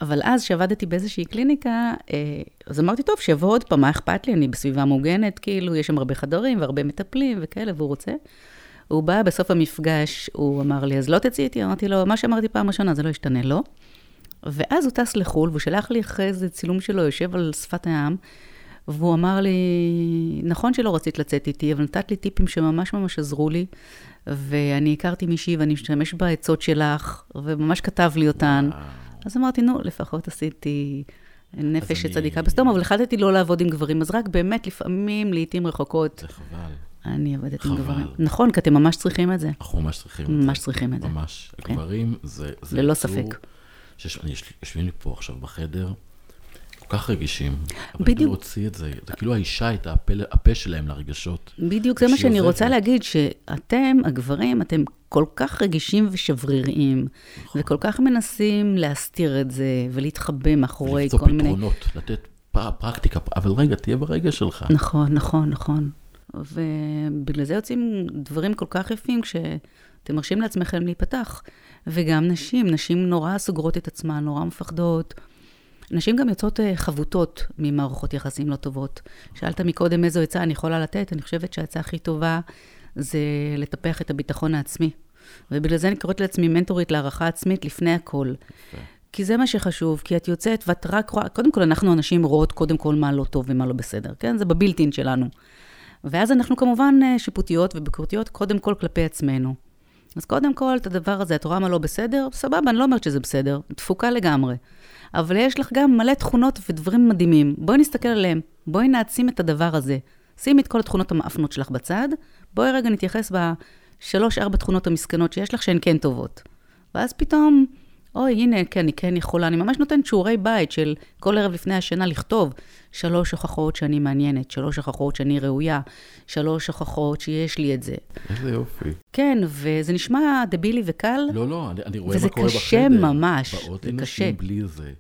אבל אז, כשעבדתי באיזושהי קליניקה, אה, אז אמרתי, טוב, שיבוא עוד פעם, מה אכפת לי? אני בסביבה מוגנת, כאילו, יש שם הרבה חדרים והרבה מטפלים וכאלה, והוא רוצה. הוא בא בסוף המפגש, הוא אמר לי, אז לא תצאי איתי? אמרתי לו, מה שאמרתי פעם ראשונה, זה לא ישתנה, לא. ואז הוא טס לחו"ל, והוא שלח לי אחרי איזה צילום שלו, יושב על שפת הים, והוא אמר לי, נכון שלא רצית לצאת איתי, אבל נתת לי טיפים שממש ממש עזרו לי, ואני הכרתי מישהי ואני משתמש בעצות שלך, וממש כתב לי אותן. וואו. אז אמרתי, נו, לפחות עשיתי נפש אני- שצדיקה בסדום, אבל החלטתי לא לעבוד עם גברים, אז רק באמת, לפעמים, לעיתים רחוקות, זה חבל. אני עובדת עם חבל. גברים. נכון, כי אתם ממש צריכים את זה. אנחנו ממש צריכים את זה. ממש צריכים את זה. ממש. כן. הגברים זה... זה ללא ספק. שיש- אני- יושבים לי פה עכשיו בחדר, כך רגישים. אבל בדיוק. בדיוק. להוציא את זה, זה כאילו האישה הייתה הפה, הפה שלהם לרגשות. בדיוק, זה מה שאני עוזבת. רוצה להגיד, שאתם, הגברים, אתם כל כך רגישים ושבריריים, נכון. וכל כך מנסים להסתיר את זה, ולהתחבא מאחורי ולמצוא כל מיני... פתרונות, לתת פ- פרקטיקה, אבל רגע, תהיה ברגע שלך. נכון, נכון, נכון. ובגלל זה יוצאים דברים כל כך יפים כשאתם מרשים לעצמכם להיפתח. וגם נשים, נשים נורא סוגרות את עצמן, נורא מפחדות. נשים גם יוצאות אה, חבוטות ממערכות יחסים לא טובות. שאלת מקודם איזו עצה אני יכולה לתת, אני חושבת שהעצה הכי טובה זה לטפח את הביטחון העצמי. ובגלל זה אני קוראת לעצמי מנטורית להערכה עצמית לפני הכל. כי זה מה שחשוב, כי את יוצאת ואת רק רואה, קודם כל אנחנו הנשים רואות קודם כל מה לא טוב ומה לא בסדר, כן? זה בבילטין שלנו. ואז אנחנו כמובן אה, שיפוטיות וביקורתיות קודם כל כלפי עצמנו. אז קודם כל, את הדבר הזה, את רואה מה לא בסדר? סבבה, אני לא אומרת שזה בסדר, תפוקה לגמרי. אבל יש לך גם מלא תכונות ודברים מדהימים. בואי נסתכל עליהם, בואי נעצים את הדבר הזה. שימי את כל התכונות המאפנות שלך בצד, בואי רגע נתייחס בשלוש-ארבע תכונות המסכנות שיש לך שהן כן טובות. ואז פתאום, אוי, הנה, כן, אני כן יכולה. אני ממש נותנת שיעורי בית של כל ערב לפני השינה לכתוב שלוש הוכחות שאני מעניינת, שלוש הוכחות שאני ראויה, שלוש הוכחות שיש לי את זה. איזה יופי. כן, וזה נשמע דבילי וקל, לא, לא, אני, אני רואה וזה מה קורה בחדר. קשה ממש, באות זה קשה. נשים בלי זה.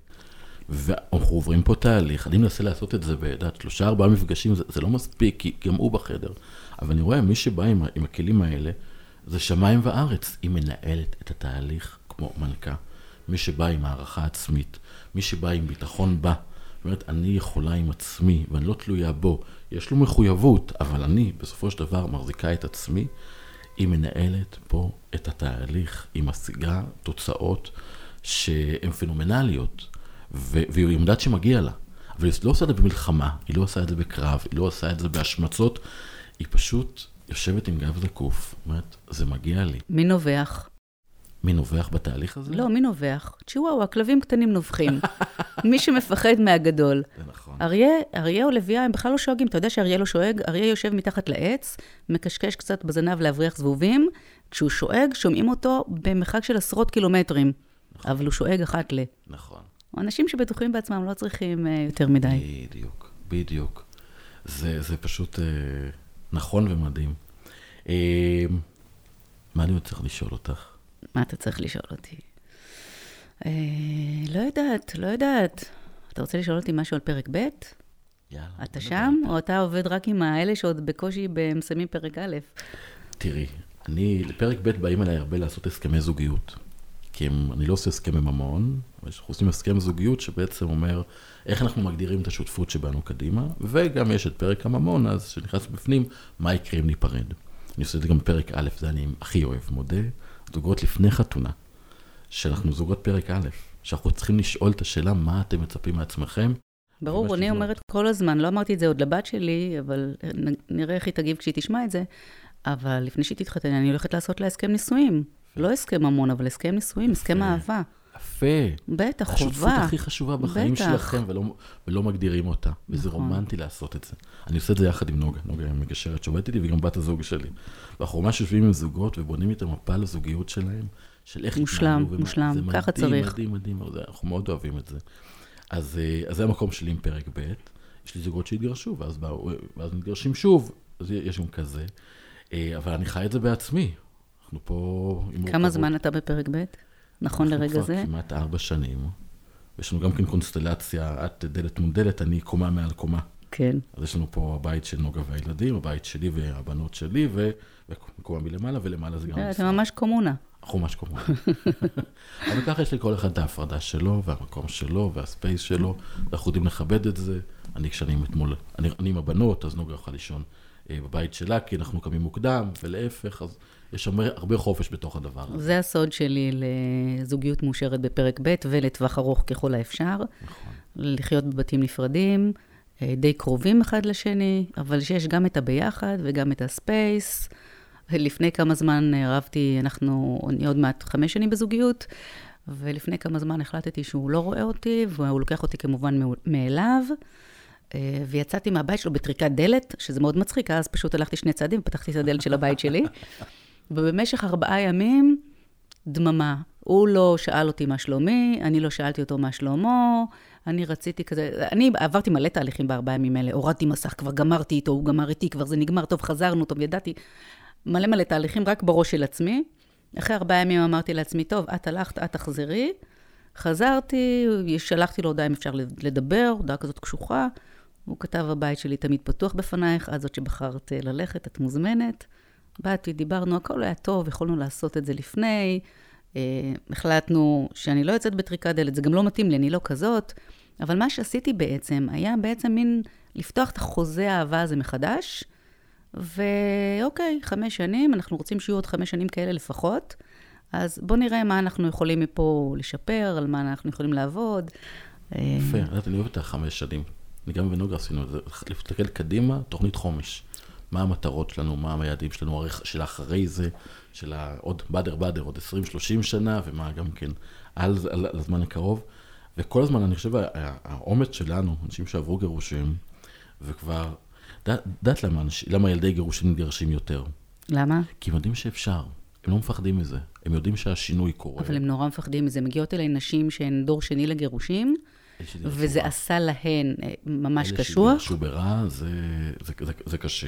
ואנחנו עוברים פה תהליך, אני מנסה לעשות את זה בידעת, שלושה ארבעה מפגשים, זה, זה לא מספיק, כי גם הוא בחדר. אבל אני רואה, מי שבא עם, עם הכלים האלה, זה שמיים וארץ. היא מנהלת את התהליך כמו מלכה. מי שבא עם הערכה עצמית, מי שבא עם ביטחון בה. זאת אומרת, אני יכולה עם עצמי, ואני לא תלויה בו. יש לו מחויבות, אבל אני, בסופו של דבר, מחזיקה את עצמי. היא מנהלת פה את התהליך, היא משיגה תוצאות שהן פנומנליות, והיא יודעת שמגיע לה. אבל היא לא עושה את זה במלחמה, היא לא עושה את זה בקרב, היא לא עושה את זה בהשמצות, היא פשוט יושבת עם גב זקוף, אומרת, זה מגיע לי. מי נובח? מי נובח בתהליך הזה? לא, מי נובח? צ'יוואווה, כלבים קטנים נובחים. מי שמפחד מהגדול. זה נכון. אריה, אריה או לביאה, הם בכלל לא שואגים. אתה יודע שאריה לא שואג? אריה יושב מתחת לעץ, מקשקש קצת בזנב להבריח זבובים. כשהוא שואג, שומעים אותו במרחק של עשרות קילומטרים. אבל הוא שואג אחת ל... נכון. אנשים שבטוחים בעצמם לא צריכים uh, יותר מדי. בדיוק, בדיוק. זה, זה פשוט אה, נכון ומדהים. אה, מה אני עוד צריך לשאול אותך? מה אתה צריך לשאול אותי? אה, לא יודעת, לא יודעת. אתה רוצה לשאול אותי משהו על פרק ב'? יאללה. אתה שם. או אתה עובד רק עם האלה שעוד בקושי מסיימים פרק א'? תראי, אני, לפרק ב' באים אליי הרבה לעשות הסכמי זוגיות. הם, אני לא עושה הסכמי ממון, אבל אנחנו עושים הסכם זוגיות שבעצם אומר איך אנחנו מגדירים את השותפות שבאנו קדימה, וגם יש את פרק הממון, אז שנכנס בפנים, מה יקרה אם ניפרד. אני עושה את זה גם בפרק א', זה אני הכי אוהב, מודה, זוגות לפני חתונה, שאנחנו זוגות פרק א', שאנחנו צריכים לשאול את השאלה מה אתם מצפים מעצמכם. ברור, אני. אומרת כל הזמן, לא אמרתי את זה עוד לבת שלי, אבל נראה איך היא תגיב כשהיא תשמע את זה, אבל לפני שהיא תתחתן, אני הולכת לעשות לה הסכם נישואים. לא הסכם ממון, אבל הסכם נישואים, הסכם. אהבה. יפה. בטח, השותפות חובה. הכי חשובה בחיים בטח. שלכם, ולא, ולא מגדירים אותה. וזה נכון. רומנטי לעשות את זה. אני עושה את זה יחד עם נוגה, נוגה היא מגשרת שעובדת איתי, וגם בת הזוג שלי. ואנחנו ממש יושבים עם זוגות ובונים איתם מפה לזוגיות שלהם, של איך מושלם, ומה- מושלם, זה ככה מדהים, צריך. מדהים, מדהים, מדהים, אנחנו מאוד אוהבים את זה. אז, אה, אז זה המקום שלי עם פרק ב', יש לי זוגות שהתגרשו, ואז, באו, ואז מתגרשים שוב, אז יש גם כזה. אה, אבל אני חי את זה בעצמי. אנחנו פה כמה. זמן אתה בפרק ב'? נכון אנחנו לרגע כבר זה? כמעט ארבע שנים. יש לנו גם כן קונסטלציה, את דלת מול דלת, אני קומה מעל קומה. כן. אז יש לנו פה הבית של נוגה והילדים, הבית שלי והבנות שלי, ו- ומקומה מלמעלה, ולמעלה זה גם. זה ממש קומונה. אנחנו ממש כמובן. אבל ככה יש לכל אחד את ההפרדה שלו, והמקום שלו, והספייס שלו, ואנחנו יודעים לכבד את זה. אני, כשאני אתמול, אני, אני עם הבנות, אז נוגה יכולה לישון בבית שלה, כי אנחנו קמים מוקדם, ולהפך, אז יש הרבה, הרבה חופש בתוך הדבר הזה. זה הסוד שלי לזוגיות מאושרת בפרק ב' ולטווח ארוך ככל האפשר. נכון. לחיות בבתים נפרדים, אה, די קרובים אחד לשני, אבל שיש גם את הביחד וגם את הספייס. לפני כמה זמן אה, רבתי, אנחנו, אני עוד מעט חמש שנים בזוגיות, ולפני כמה זמן החלטתי שהוא לא רואה אותי, והוא לוקח אותי כמובן מאליו. אה, ויצאתי מהבית שלו בטריקת דלת, שזה מאוד מצחיק, אז פשוט הלכתי שני צעדים ופתחתי את הדלת של הבית שלי. ובמשך ארבעה ימים, דממה. הוא לא שאל אותי מה שלומי, אני לא שאלתי אותו מה שלמה, אני רציתי כזה, אני עברתי מלא תהליכים בארבעה ימים האלה, הורדתי מסך, כבר גמרתי איתו, הוא גמר איתי, כבר זה נגמר, טוב, חזרנו, טוב, ידעתי. מלא מלא תהליכים רק בראש של עצמי. אחרי ארבעה ימים אמרתי לעצמי, טוב, את הלכת, את תחזרי. חזרתי, שלחתי לו הודעה אם אפשר לדבר, הודעה כזאת קשוחה. הוא כתב, הבית שלי תמיד פתוח בפנייך, את זאת שבחרת ללכת, את מוזמנת. באתי, דיברנו, הכל היה טוב, יכולנו לעשות את זה לפני. Uh, החלטנו שאני לא יוצאת בטריקת דלת, זה גם לא מתאים לי, אני לא כזאת. אבל מה שעשיתי בעצם, היה בעצם מין לפתוח את החוזה האהבה הזה מחדש. ואוקיי, חמש שנים, אנחנו רוצים שיהיו עוד חמש שנים כאלה לפחות. אז בואו נראה מה אנחנו יכולים מפה לשפר, על מה אנחנו יכולים לעבוד. יפה, אני אוהב את החמש שנים. אני גם ונוגה עשינו את זה, להסתכל קדימה, תוכנית חומש. מה המטרות שלנו, מה היעדים שלנו, של אחרי זה, של עוד באדר באדר, עוד 20-30 שנה, ומה גם כן על, על, על הזמן הקרוב. וכל הזמן, אני חושב, האומץ שלנו, אנשים שעברו גירושים, וכבר, יודעת למה, למה ילדי גירושים מתגרשים יותר? למה? כי הם יודעים שאפשר, הם לא מפחדים מזה, הם יודעים שהשינוי קורה. אבל הם נורא מפחדים מזה. מגיעות אליי נשים שהן דור שני לגירושים, וזה עשה להן אה, ממש קשוח. אלה שהתגרשו ברע, זה, זה, זה, זה קשה.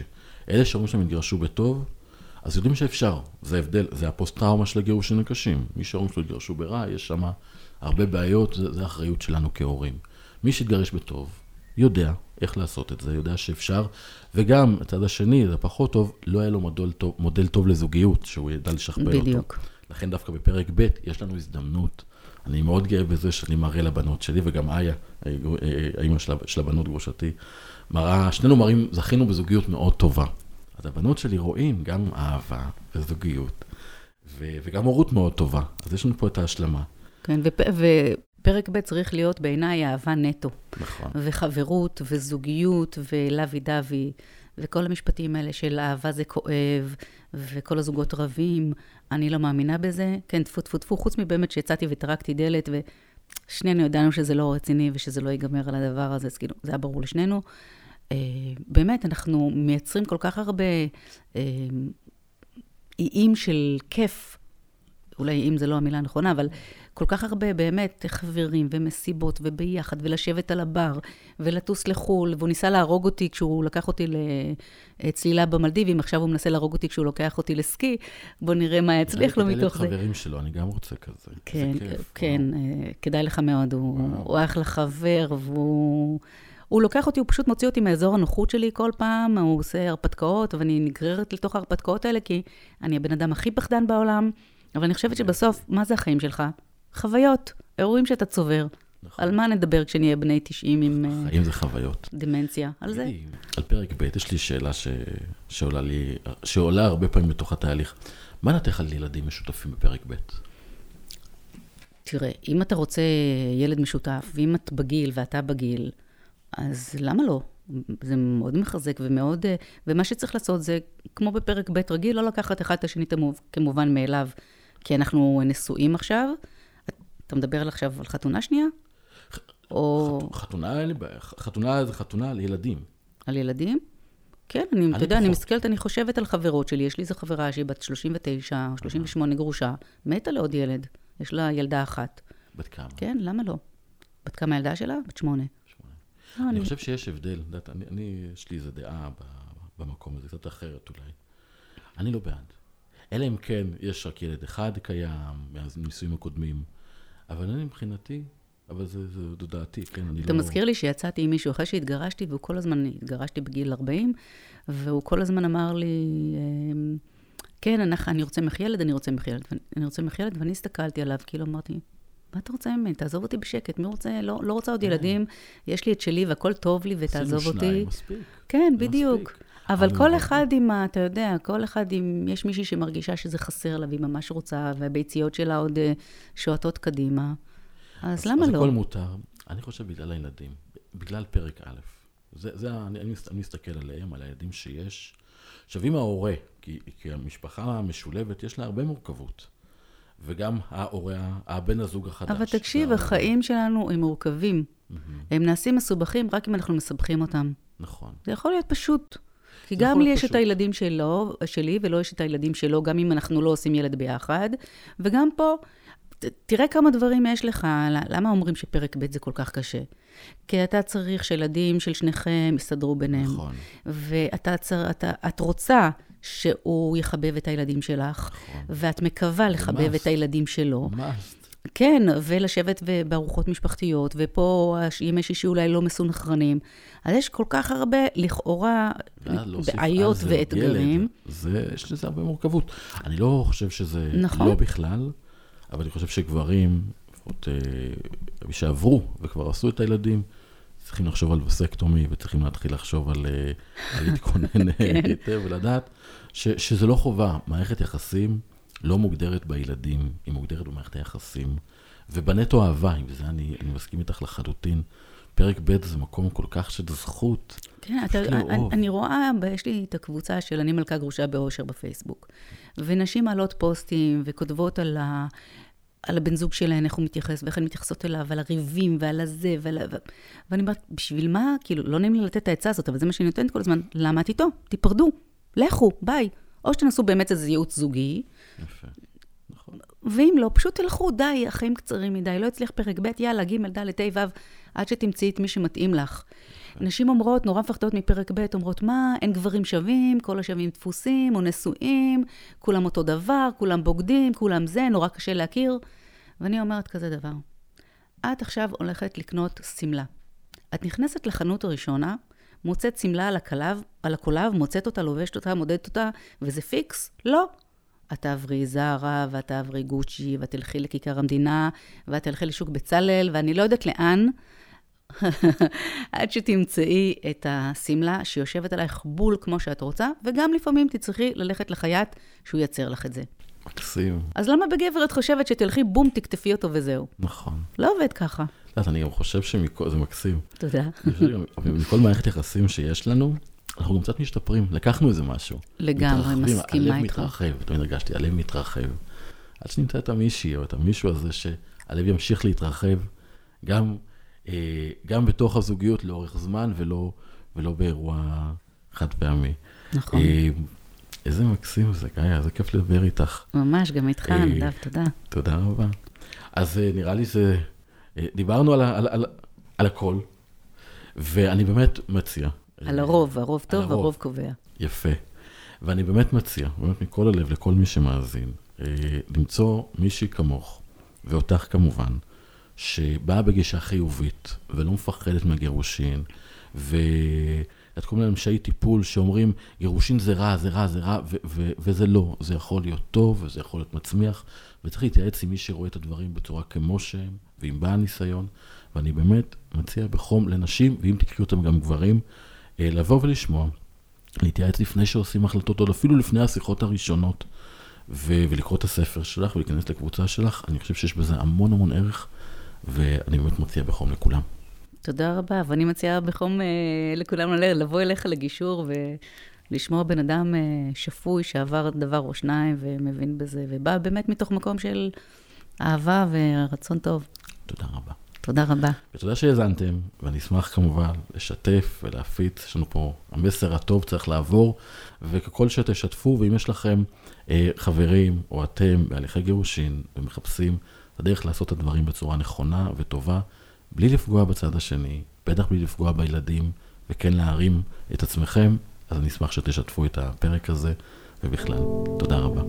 אלה שאומרים שהם התגרשו בטוב, אז יודעים שאפשר. זה ההבדל, זה הפוסט-טראומה של הגירושים הקשים. מי שאומרים שלו התגרשו ברע, יש שם הרבה בעיות, זה, זה האחריות שלנו כהורים. מי שהתגרש בטוב, יודע איך לעשות את זה, יודע שאפשר, וגם, הצד השני, זה פחות טוב, לא היה לו מודל טוב, מודל טוב לזוגיות, שהוא ידע לשכפל אותו. בדיוק. לכן דווקא בפרק ב' יש לנו הזדמנות. אני מאוד גאה בזה שאני מראה לבנות שלי, וגם איה, האימא של, של הבנות גרושתי, מראה, שנינו מראים, זכינו בזוגיות מאוד טובה. אז הבנות שלי רואים גם אהבה וזוגיות, ו, וגם הורות מאוד טובה. אז יש לנו פה את ההשלמה. כן, ופ, ופרק ב' צריך להיות בעיניי אהבה נטו. נכון. וחברות, וזוגיות, ולוי דווי, וכל המשפטים האלה של אהבה זה כואב, וכל הזוגות רבים, אני לא מאמינה בזה. כן, טפו טפו טפו, חוץ מבאמת שיצאתי וטרקתי דלת, ושנינו ידענו שזה לא רציני ושזה לא ייגמר על הדבר הזה, אז כאילו, זה היה ברור לשנינו. Uh, באמת, אנחנו מייצרים כל כך הרבה uh, איים של כיף, אולי איים זה לא המילה הנכונה, אבל כל כך הרבה באמת חברים ומסיבות וביחד, ולשבת על הבר, ולטוס לחו"ל, והוא ניסה להרוג אותי כשהוא לקח אותי לצלילה במלדיבים, עכשיו הוא מנסה להרוג אותי כשהוא לוקח אותי לסקי, בואו נראה מה יצליח לו מתוך זה. אלה חברים שלו, אני גם רוצה כזה. כן, כן, כדאי לך מאוד, הוא אחלה חבר, והוא... הוא לוקח אותי, הוא פשוט מוציא אותי מאזור הנוחות שלי כל פעם, הוא עושה הרפתקאות, ואני נגררת לתוך ההרפתקאות האלה, כי אני הבן אדם הכי פחדן בעולם, אבל אני חושבת שבסוף, מה זה החיים שלך? חוויות, אירועים שאתה צובר. נכון. על מה נדבר כשנהיה בני 90 עם... חיים זה חוויות. דמנציה, על זה. על פרק ב', יש לי שאלה ש... שעולה לי, שעולה הרבה פעמים בתוך התהליך. מה נתך על ילדים משותפים בפרק ב'? תראה, אם אתה רוצה ילד משותף, ואם את בגיל ואתה בגיל, אז למה לא? זה מאוד מחזק ומאוד... ומה שצריך לעשות זה, כמו בפרק ב' רגיל, לא לקחת אחד את השני כמובן מאליו, כי אנחנו נשואים עכשיו. אתה מדבר עכשיו על חתונה שנייה? או... חתונה, אין לי בעיה. חתונה זה חתונה על ילדים. על ילדים? כן, אני, אתה יודע, אני מסתכלת, אני חושבת על חברות שלי. יש לי איזו חברה שהיא בת 39 או 38 גרושה, מתה לעוד ילד. יש לה ילדה אחת. בת כמה? כן, למה לא? בת כמה הילדה שלה? בת שמונה. לא, אני חושב שיש הבדל. יודעת, אני, אני, יש לי איזו דעה במקום הזה, קצת אחרת אולי. אני לא בעד. אלא אם כן, יש רק ילד אחד קיים, מהנישואים הקודמים. אבל אני מבחינתי, אבל זה, זה, זו דעתי, כן, אני אתה לא... מזכיר לי שיצאתי עם מישהו אחרי שהתגרשתי, והוא כל הזמן, התגרשתי בגיל 40, והוא כל הזמן אמר לי, אמ, כן, אני, אני רוצה ממך ילד, אני רוצה ממך ילד, אני רוצה ממך ילד, ואני הסתכלתי עליו, כאילו אמרתי, מה אתה רוצה ממני? תעזוב אותי בשקט, מי רוצה? לא, לא רוצה עוד ילדים, יש לי את שלי והכל טוב לי, ותעזוב אותי. שניים, מספיק. כן, בדיוק. מספיק. אבל כל אחד עם ה... אתה יודע, כל אחד עם... יש מישהי שמרגישה שזה חסר לה והיא ממש רוצה, והביציות שלה עוד אה, שועטות קדימה. אז למה אז לא? הכל מותר. אני חושב בגלל הילדים, בגלל פרק א'. זה, זה, אני, אני, אני מסתכל עליהם, על הילדים שיש. עכשיו, אם ההורה, כי, כי המשפחה המשולבת, יש לה הרבה מורכבות. וגם ההורה, הבן הזוג החדש. אבל תקשיב, וההורה- החיים שלנו הם מורכבים. הם נעשים מסובכים רק אם אנחנו מסבכים אותם. נכון. זה יכול להיות פשוט. כי זה גם לי יש את. הילדים שלו, שלי, ולא יש את הילדים שלו, גם אם אנחנו לא עושים ילד ביחד. וגם פה, ת- תראה כמה דברים יש לך. למה אומרים שפרק ב' זה כל כך קשה? כי אתה צריך שילדים של שניכם יסתדרו ביניהם. נכון. ואתה צר, אתה, את רוצה שהוא יחבב את הילדים שלך, נכון. ואת מקווה לחבב must. את הילדים שלו. ממש. כן, ולשבת בארוחות משפחתיות, ופה ימי שישי אולי לא מסונכרנים. אז יש כל כך הרבה, לכאורה, על בעיות עוד ואתגרים. זה, יש לזה הרבה מורכבות. אני לא חושב שזה נכון. לא בכלל, אבל אני חושב שגברים, לפחות אה, שעברו וכבר עשו את הילדים, צריכים לחשוב על וסקטומי וצריכים להתחיל לחשוב על, אה, על להתכונן כן. היטב ולדעת ש, שזה לא חובה. מערכת יחסים לא מוגדרת בילדים, היא מוגדרת במערכת היחסים. ובנטו אהבה, עם זה אני, אני מסכים איתך לחלוטין. פרק ב' זה מקום כל כך של זכות. כן, אתה, פשוט אני. אני רואה, יש לי את הקבוצה של אני מלכה גרושה באושר בפייסבוק. ונשים מעלות פוסטים וכותבות על, ה, על הבן זוג שלהן, איך הוא מתייחס ואיך הן מתייחסות אליו, ועל הריבים ועל הזה, ועל, ו... ואני אומרת, בשביל מה? כאילו, לא נעים לי לתת את העצה הזאת, אבל זה מה שאני נותנת כל הזמן. למה את איתו? תיפרדו, לכו, ביי. או שתנסו באמת איזה ייעוץ זוגי, יפה. נכון. ואם לא, פשוט תלכו, די, החיים קצרים מדי, לא הצליח פרק ב', יאללה, ג', ד', ה', ו', עד שתמצאי את מי שמתאים לך. נשים אומרות, נורא מפחדות מפרק ב', אומרות, מה, אין גברים שווים, כל השווים דפוסים או נשואים, כולם אותו דבר, כולם בוגדים, כולם זה, נורא קשה להכיר. ואני אומרת כזה דבר, את עכשיו הולכת לקנות שמלה. את נכנסת לחנות הראשונה, מוצאת שמלה על על הקולב, מוצאת אותה, לובשת אותה, מודדת אותה, וזה פיקס? לא. את תעברי זרה, ואת תעברי גוצ'י, ואת תלכי לכיכר המדינה, ואת תלכי לשוק בצלאל, ואני לא יודעת לאן, עד שתמצאי את השמלה שיושבת עלייך בול כמו שאת רוצה, וגם לפעמים תצטרכי ללכת לחייט שהוא ייצר לך את זה. מקסים. אז למה בגבר את חושבת שתלכי בום, תקטפי אותו וזהו? נכון. לא עובד ככה. את יודעת, אני גם חושב שמכל, זה מקסים. תודה. מכל מערכת יחסים שיש לנו, אנחנו גם קצת משתפרים, לקחנו איזה משהו. לגמרי, מסכימה הלב איתך. מתרחב, תמיד הרגשתי, הלב מתרחב. עד שנמצא את המישהי או את המישהו הזה, שהלב ימשיך להתרחב, גם, אה, גם בתוך הזוגיות לאורך זמן, ולא, ולא באירוע חד פעמי. נכון. אה, איזה מקסים זה, גיא, איזה כיף לדבר איתך. ממש, גם איתך, אה, נדב, תודה. תודה רבה. אז אה, נראה לי זה, אה, דיברנו על, על, על, על הכל, ואני באמת מציע. על אה, הרוב, הרוב טוב, הרוב. הרוב קובע. יפה. ואני באמת מציע, באמת מכל הלב, לכל מי שמאזין, אה, למצוא מישהי כמוך, ואותך כמובן, שבאה בגישה חיובית, ולא מפחדת מהגירושין, ואת כל מיני אנשי טיפול שאומרים, גירושין זה רע, זה רע, זה רע, ו- ו- וזה לא, זה יכול להיות טוב, וזה יכול להיות מצמיח, וצריך להתייעץ עם מי שרואה את הדברים בצורה כמו שהם, ועם בעל ניסיון, ואני באמת מציע בחום לנשים, ואם תקחי אותם גם גברים, לבוא ולשמוע, להתייעץ לפני שעושים החלטות, עוד אפילו לפני השיחות הראשונות, ו- ולקרוא את הספר שלך ולהיכנס לקבוצה שלך, אני חושב שיש בזה המון המון ערך, ואני באמת מציע בחום לכולם. תודה רבה, ואני מציעה בחום אה, לכולם לבוא אליך לגישור ולשמוע בן אדם אה, שפוי שעבר דבר או שניים ומבין בזה, ובא באמת מתוך מקום של אהבה ורצון טוב. תודה רבה. תודה רבה. ותודה שהאזנתם, ואני אשמח כמובן לשתף ולהפיץ, יש לנו פה, המסר הטוב צריך לעבור, וככל שתשתפו, ואם יש לכם אה, חברים או אתם בהליכי גירושין ומחפשים את הדרך לעשות את הדברים בצורה נכונה וטובה, בלי לפגוע בצד השני, בטח בלי לפגוע בילדים, וכן להרים את עצמכם, אז אני אשמח שתשתפו את הפרק הזה, ובכלל, תודה רבה.